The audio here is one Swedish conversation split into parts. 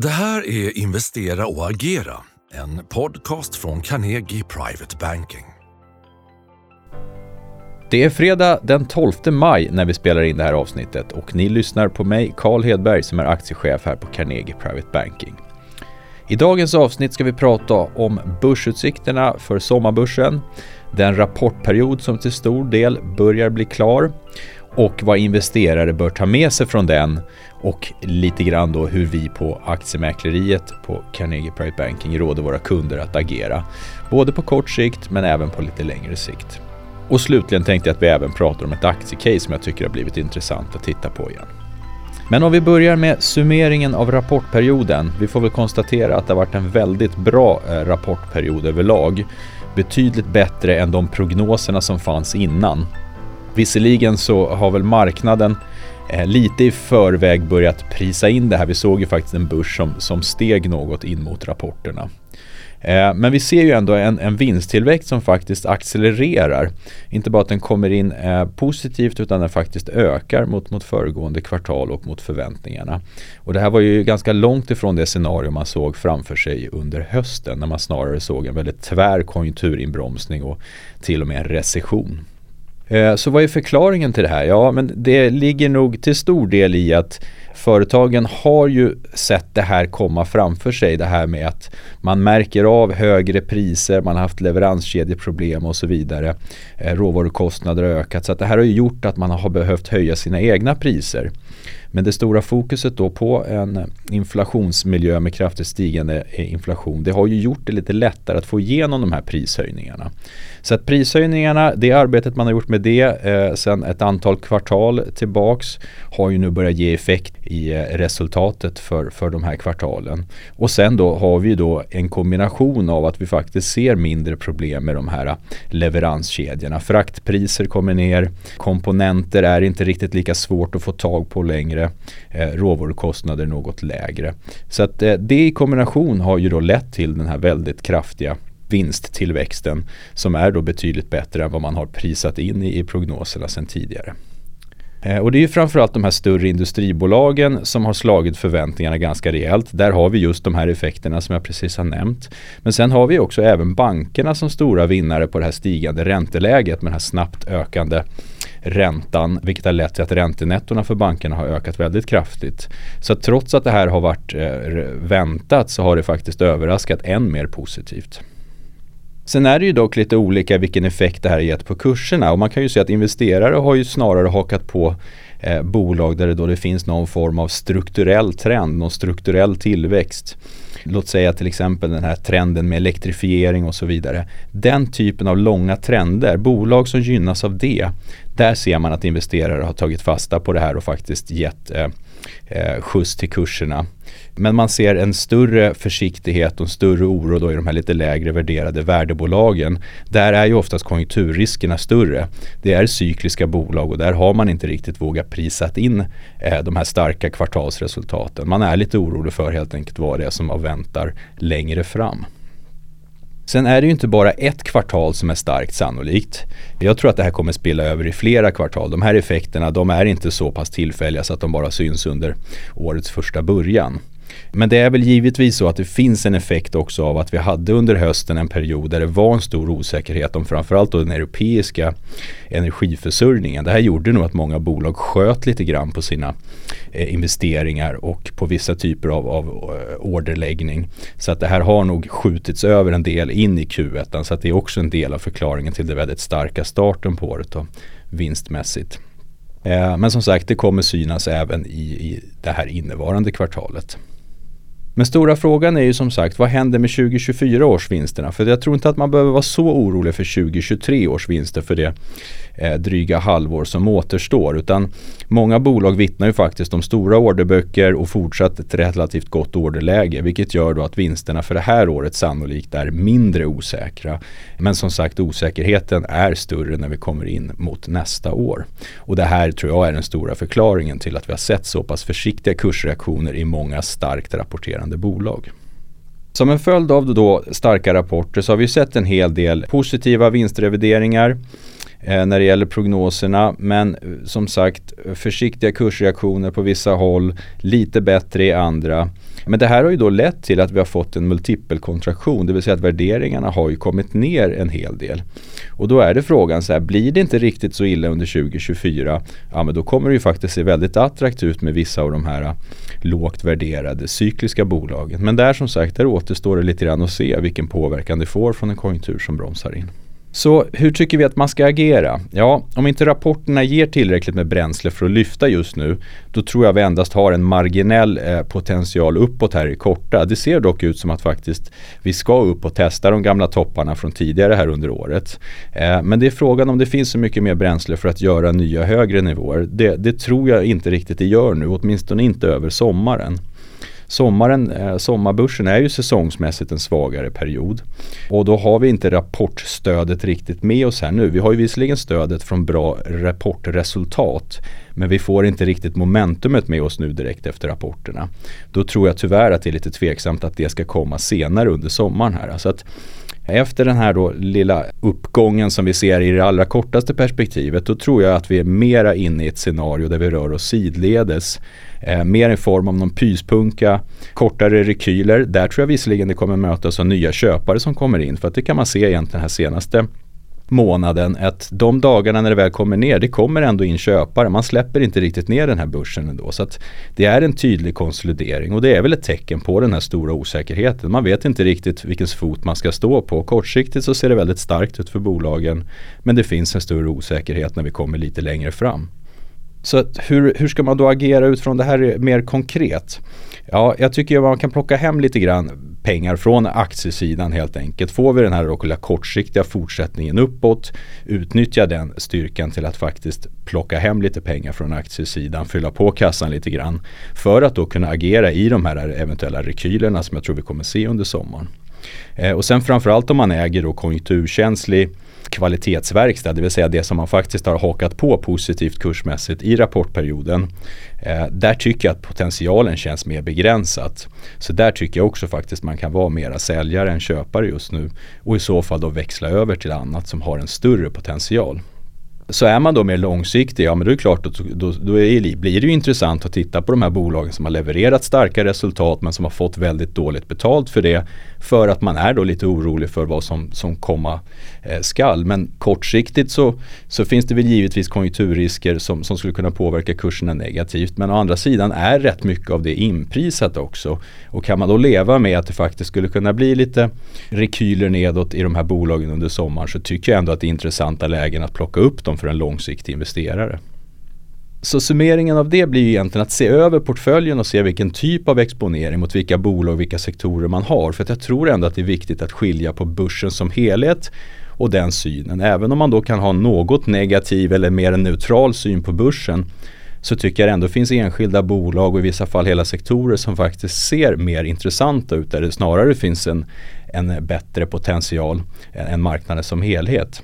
Det här är Investera och agera, en podcast från Carnegie Private Banking. Det är fredag den 12 maj när vi spelar in det här avsnittet och ni lyssnar på mig, Carl Hedberg, som är aktiechef här på Carnegie Private Banking. I dagens avsnitt ska vi prata om börsutsikterna för sommarbörsen, den rapportperiod som till stor del börjar bli klar och vad investerare bör ta med sig från den och lite grann då hur vi på aktiemäkleriet på Carnegie Private Banking råder våra kunder att agera. Både på kort sikt men även på lite längre sikt. Och slutligen tänkte jag att vi även pratar om ett aktiecase som jag tycker har blivit intressant att titta på igen. Men om vi börjar med summeringen av rapportperioden. Vi får väl konstatera att det har varit en väldigt bra eh, rapportperiod överlag. Betydligt bättre än de prognoserna som fanns innan. Visserligen så har väl marknaden eh, lite i förväg börjat prisa in det här. Vi såg ju faktiskt en börs som, som steg något in mot rapporterna. Eh, men vi ser ju ändå en, en vinsttillväxt som faktiskt accelererar. Inte bara att den kommer in eh, positivt utan den faktiskt ökar mot, mot föregående kvartal och mot förväntningarna. Och det här var ju ganska långt ifrån det scenario man såg framför sig under hösten när man snarare såg en väldigt tvär konjunkturinbromsning och till och med en recession. Eh, så vad är förklaringen till det här? Ja, men det ligger nog till stor del i att företagen har ju sett det här komma framför sig. Det här med att man märker av högre priser, man har haft leveranskedjeproblem och så vidare. Eh, råvarukostnader har ökat så att det här har ju gjort att man har behövt höja sina egna priser. Men det stora fokuset då på en inflationsmiljö med kraftigt stigande eh, inflation det har ju gjort det lite lättare att få igenom de här prishöjningarna. Så att prishöjningarna, det arbetet man har gjort med det eh, sedan ett antal kvartal tillbaks har ju nu börjat ge effekt i eh, resultatet för, för de här kvartalen. Och sen då har vi då en kombination av att vi faktiskt ser mindre problem med de här eh, leveranskedjorna. Fraktpriser kommer ner, komponenter är inte riktigt lika svårt att få tag på längre, eh, råvarukostnader något lägre. Så att eh, det i kombination har ju då lett till den här väldigt kraftiga vinsttillväxten som är då betydligt bättre än vad man har prisat in i, i prognoserna sedan tidigare. Eh, och det är ju framförallt de här större industribolagen som har slagit förväntningarna ganska rejält. Där har vi just de här effekterna som jag precis har nämnt. Men sen har vi också även bankerna som stora vinnare på det här stigande ränteläget med den här snabbt ökande räntan vilket har lett till att räntenettorna för bankerna har ökat väldigt kraftigt. Så trots att det här har varit eh, väntat så har det faktiskt överraskat än mer positivt. Sen är det ju dock lite olika vilken effekt det här har gett på kurserna och man kan ju se att investerare har ju snarare hakat på eh, bolag där det då det finns någon form av strukturell trend, någon strukturell tillväxt. Låt säga till exempel den här trenden med elektrifiering och så vidare. Den typen av långa trender, bolag som gynnas av det, där ser man att investerare har tagit fasta på det här och faktiskt gett eh, eh, skjuts till kurserna. Men man ser en större försiktighet och en större oro då i de här lite lägre värderade värdebolagen. Där är ju oftast konjunkturriskerna större. Det är cykliska bolag och där har man inte riktigt vågat prisat in eh, de här starka kvartalsresultaten. Man är lite orolig för helt enkelt vad det är som väntar längre fram. Sen är det ju inte bara ett kvartal som är starkt sannolikt. Jag tror att det här kommer spilla över i flera kvartal. De här effekterna de är inte så pass tillfälliga så att de bara syns under årets första början. Men det är väl givetvis så att det finns en effekt också av att vi hade under hösten en period där det var en stor osäkerhet om framförallt då den europeiska energiförsörjningen. Det här gjorde nog att många bolag sköt lite grann på sina eh, investeringar och på vissa typer av, av eh, orderläggning. Så att det här har nog skjutits över en del in i Q1 så att det är också en del av förklaringen till den väldigt starka starten på året då, vinstmässigt. Eh, men som sagt, det kommer synas även i, i det här innevarande kvartalet. Men stora frågan är ju som sagt, vad händer med 2024 års vinsterna? För jag tror inte att man behöver vara så orolig för 2023 års vinster för det eh, dryga halvår som återstår. Utan många bolag vittnar ju faktiskt om stora orderböcker och fortsatt ett relativt gott orderläge. Vilket gör då att vinsterna för det här året sannolikt är mindre osäkra. Men som sagt osäkerheten är större när vi kommer in mot nästa år. Och det här tror jag är den stora förklaringen till att vi har sett så pass försiktiga kursreaktioner i många starkt rapporterande bolag. Som en följd av då starka rapporter så har vi sett en hel del positiva vinstrevideringar Eh, när det gäller prognoserna. Men eh, som sagt försiktiga kursreaktioner på vissa håll, lite bättre i andra. Men det här har ju då lett till att vi har fått en multipelkontraktion, det vill säga att värderingarna har ju kommit ner en hel del. Och då är det frågan så här, blir det inte riktigt så illa under 2024, ja men då kommer det ju faktiskt se väldigt attraktivt ut med vissa av de här eh, lågt värderade cykliska bolagen. Men där som sagt, där återstår det lite grann att se vilken påverkan det får från en konjunktur som bromsar in. Så hur tycker vi att man ska agera? Ja, om inte rapporterna ger tillräckligt med bränsle för att lyfta just nu, då tror jag vi endast har en marginell eh, potential uppåt här i korta. Det ser dock ut som att faktiskt vi ska upp och testa de gamla topparna från tidigare här under året. Eh, men det är frågan om det finns så mycket mer bränsle för att göra nya högre nivåer. Det, det tror jag inte riktigt det gör nu, åtminstone inte över sommaren. Sommaren, eh, sommarbörsen är ju säsongsmässigt en svagare period. Och då har vi inte rapportstödet riktigt med oss här nu. Vi har ju visserligen stödet från bra rapportresultat. Men vi får inte riktigt momentumet med oss nu direkt efter rapporterna. Då tror jag tyvärr att det är lite tveksamt att det ska komma senare under sommaren här. Så att efter den här då lilla uppgången som vi ser i det allra kortaste perspektivet då tror jag att vi är mera inne i ett scenario där vi rör oss sidledes. Eh, mer i form av någon pyspunka, kortare rekyler. Där tror jag visserligen det kommer mötas av nya köpare som kommer in för att det kan man se egentligen här senaste månaden att de dagarna när det väl kommer ner, det kommer ändå in köpare. Man släpper inte riktigt ner den här börsen ändå. Så att det är en tydlig konsolidering och det är väl ett tecken på den här stora osäkerheten. Man vet inte riktigt vilken fot man ska stå på. Kortsiktigt så ser det väldigt starkt ut för bolagen men det finns en större osäkerhet när vi kommer lite längre fram. Så hur, hur ska man då agera utifrån det här mer konkret? Ja, jag tycker man kan plocka hem lite grann pengar från aktiesidan helt enkelt. Får vi den här kortsiktiga fortsättningen uppåt, utnyttja den styrkan till att faktiskt plocka hem lite pengar från aktiesidan, fylla på kassan lite grann för att då kunna agera i de här eventuella rekylerna som jag tror vi kommer se under sommaren. Eh, och sen framförallt om man äger då konjunkturkänslig kvalitetsverkstad, det vill säga det som man faktiskt har hakat på positivt kursmässigt i rapportperioden. Eh, där tycker jag att potentialen känns mer begränsat. Så där tycker jag också faktiskt man kan vara mera säljare än köpare just nu och i så fall då växla över till annat som har en större potential. Så är man då mer långsiktig, ja men då är det klart att då, då är, blir det ju intressant att titta på de här bolagen som har levererat starka resultat men som har fått väldigt dåligt betalt för det. För att man är då lite orolig för vad som, som komma eh, skall. Men kortsiktigt så, så finns det väl givetvis konjunkturrisker som, som skulle kunna påverka kurserna negativt. Men å andra sidan är rätt mycket av det inprisat också. Och kan man då leva med att det faktiskt skulle kunna bli lite rekyler nedåt i de här bolagen under sommaren så tycker jag ändå att det är intressanta lägen att plocka upp dem som för en långsiktig investerare. Så summeringen av det blir ju egentligen att se över portföljen och se vilken typ av exponering mot vilka bolag och vilka sektorer man har. För att jag tror ändå att det är viktigt att skilja på börsen som helhet och den synen. Även om man då kan ha något negativ eller mer en neutral syn på börsen så tycker jag det ändå finns enskilda bolag och i vissa fall hela sektorer som faktiskt ser mer intressanta ut där det snarare finns en, en bättre potential än marknaden som helhet.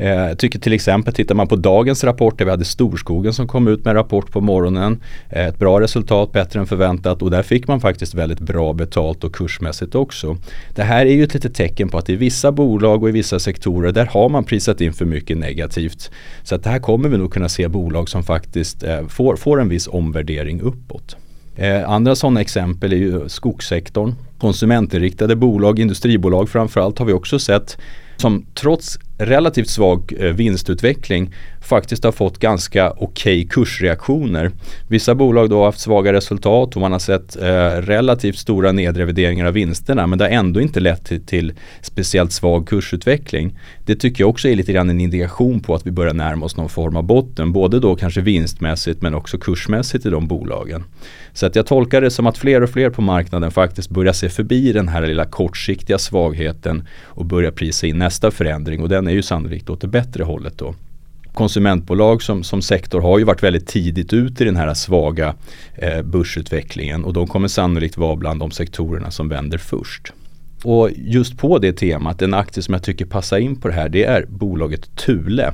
Eh, jag tycker till exempel, tittar man på dagens rapport där vi hade Storskogen som kom ut med en rapport på morgonen. Eh, ett bra resultat, bättre än förväntat och där fick man faktiskt väldigt bra betalt och kursmässigt också. Det här är ju ett litet tecken på att i vissa bolag och i vissa sektorer där har man prisat in för mycket negativt. Så att det här kommer vi nog kunna se bolag som faktiskt eh, får, får en viss omvärdering uppåt. andra sådana exempel är ju skogssektorn. Konsumentinriktade bolag, industribolag framförallt har vi också sett som trots relativt svag eh, vinstutveckling faktiskt har fått ganska okej okay kursreaktioner. Vissa bolag då har haft svaga resultat och man har sett eh, relativt stora nedrevideringar av vinsterna men det har ändå inte lett till, till, speciellt svag kursutveckling. Det tycker jag också är lite grann en indikation på att vi börjar närma oss någon form av botten. Både då kanske vinstmässigt men också kursmässigt i de bolagen. Så att jag tolkar det som att fler och fler på marknaden faktiskt börjar se förbi den här lilla kortsiktiga svagheten och börjar prisa in nästa förändring och den är ju sannolikt åt det bättre hållet då. Konsumentbolag som, som sektor har ju varit väldigt tidigt ute i den här svaga eh, börsutvecklingen och de kommer sannolikt vara bland de sektorerna som vänder först. Och just på det temat, en aktie som jag tycker passar in på det här det är bolaget Thule.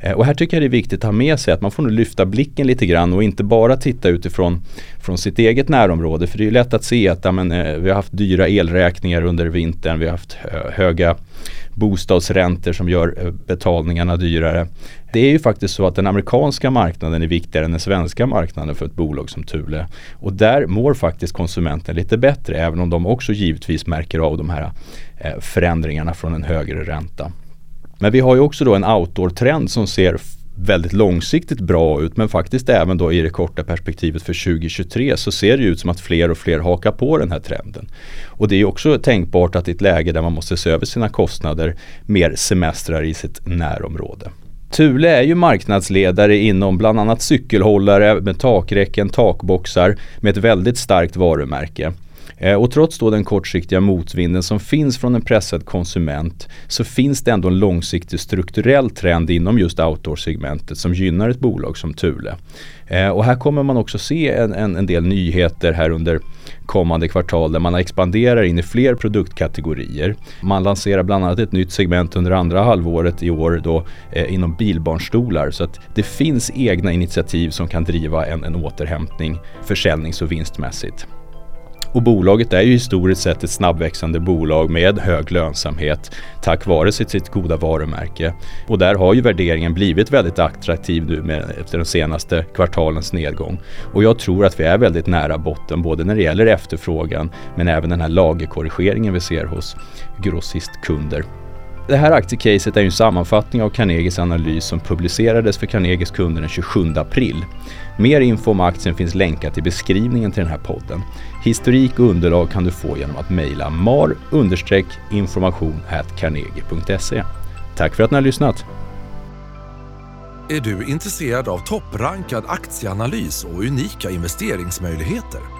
Eh, och här tycker jag det är viktigt att ha med sig att man får nog lyfta blicken lite grann och inte bara titta utifrån från sitt eget närområde. För det är lätt att se att ja, men, eh, vi har haft dyra elräkningar under vintern, vi har haft höga bostadsräntor som gör eh, betalningarna dyrare. Det är ju faktiskt så att den amerikanska marknaden är viktigare än den svenska marknaden för ett bolag som Thule. Och där mår faktiskt konsumenten lite bättre även om de också givetvis märker av de här förändringarna från en högre ränta. Men vi har ju också då en outdoor-trend som ser väldigt långsiktigt bra ut men faktiskt även då i det korta perspektivet för 2023 så ser det ut som att fler och fler hakar på den här trenden. Och det är också tänkbart att i ett läge där man måste se över sina kostnader mer semestrar i sitt närområde. Thule är ju marknadsledare inom bland annat cykelhållare med takräcken, takboxar med ett väldigt starkt varumärke. Eh, och trots då den kortsiktiga motvinden som finns från en pressad konsument så finns det ändå en långsiktig strukturell trend inom just outdoor-segmentet som gynnar ett bolag som Thule. Eh, och här kommer man också se en, en, en, del nyheter här under kommande kvartal där man expanderar in i fler produktkategorier. Man lanserar bland annat ett nytt segment under andra halvåret i år då, eh, inom bilbarnstolar. Så att det finns egna initiativ som kan driva en, en återhämtning försäljnings och vinstmässigt. Och bolaget är ju historiskt sett ett snabbväxande bolag med hög lönsamhet tack vare sitt, sitt goda varumärke. Och där har ju värderingen blivit väldigt attraktiv nu med, efter de senaste kvartalens nedgång. Och jag tror att vi är väldigt nära botten både när det gäller efterfrågan men även den här lagerkorrigeringen vi ser hos grossistkunder. Det här aktiecaset är en sammanfattning av Carnegies analys som publicerades för Carnegies kunder den 27 april. Mer info om aktien finns länkat i beskrivningen till den här podden. Historik och underlag kan du få genom att mejla mar-information carnegie.se. Tack för att ni har lyssnat! Är du intresserad av topprankad aktieanalys och unika investeringsmöjligheter?